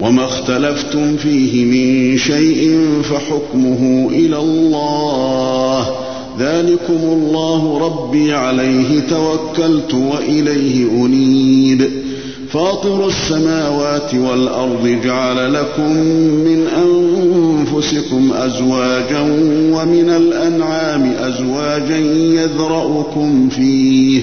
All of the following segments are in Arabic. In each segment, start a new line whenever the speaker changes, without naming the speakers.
وما اختلفتم فيه من شيء فحكمه إلى الله ذلكم الله ربي عليه توكلت وإليه أنيب فاطر السماوات والأرض جعل لكم من أنفسكم أزواجا ومن الأنعام أزواجا يذرأكم فيه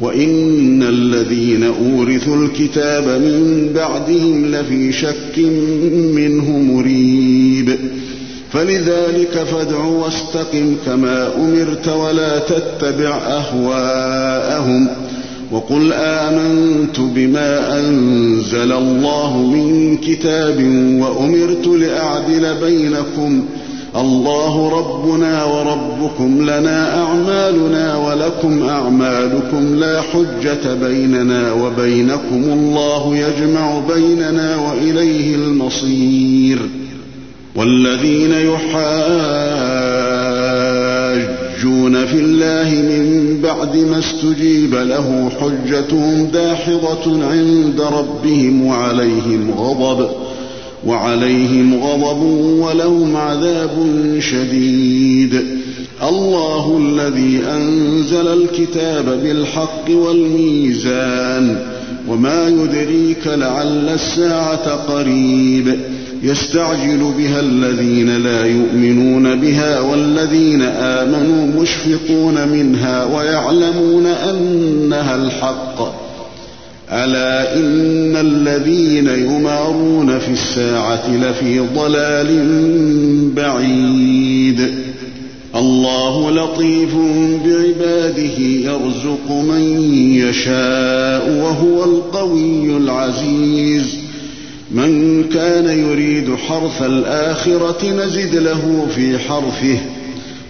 وإن الذين أورثوا الكتاب من بعدهم لفي شك منه مريب فلذلك فادع واستقم كما أمرت ولا تتبع أهواءهم وقل آمنت بما أنزل الله من كتاب وأمرت لأعدل بينكم ۖ الله ربنا وربكم لنا أعمالنا ولكم أعمالكم لا حجة بيننا وبينكم الله يجمع بيننا وإليه المصير والذين يحاجون في الله من بعد ما استجيب له حجتهم داحضة عند ربهم وعليهم غضب ۖ وعليهم غضب ولهم عذاب شديد الله الذي أنزل الكتاب بالحق والميزان وما يدريك لعل الساعة قريب يستعجل بها الذين لا يؤمنون بها والذين آمنوا مشفقون منها ويعلمون أنها الحق ألا إن الذين يمارون في الساعة لفي ضلال بعيد الله لطيف بعباده يرزق من يشاء وهو القوي العزيز من كان يريد حرث الآخرة نزد له في حرثه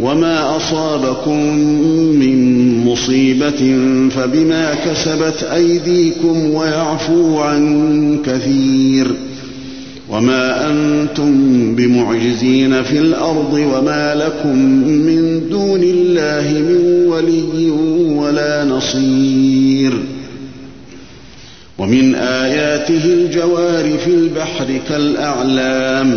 وما أصابكم من مصيبة فبما كسبت أيديكم ويعفو عن كثير وما أنتم بمعجزين في الأرض وما لكم من دون الله من ولي ولا نصير ومن آياته الجوار في البحر كالأعلام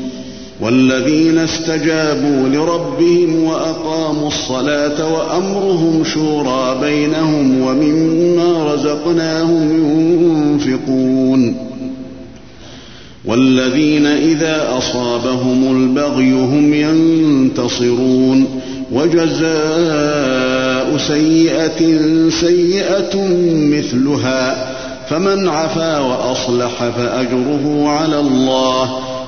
والذين استجابوا لربهم واقاموا الصلاه وامرهم شورى بينهم ومما رزقناهم ينفقون والذين اذا اصابهم البغي هم ينتصرون وجزاء سيئه سيئه مثلها فمن عفا واصلح فاجره على الله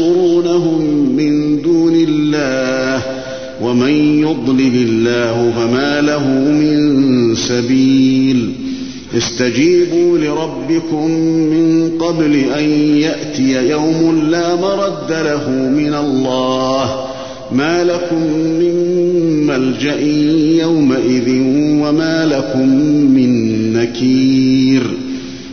ينصرونهم من دون الله ومن يضلل الله فما له من سبيل استجيبوا لربكم من قبل أن يأتي يوم لا مرد له من الله ما لكم من ملجأ يومئذ وما لكم من نكير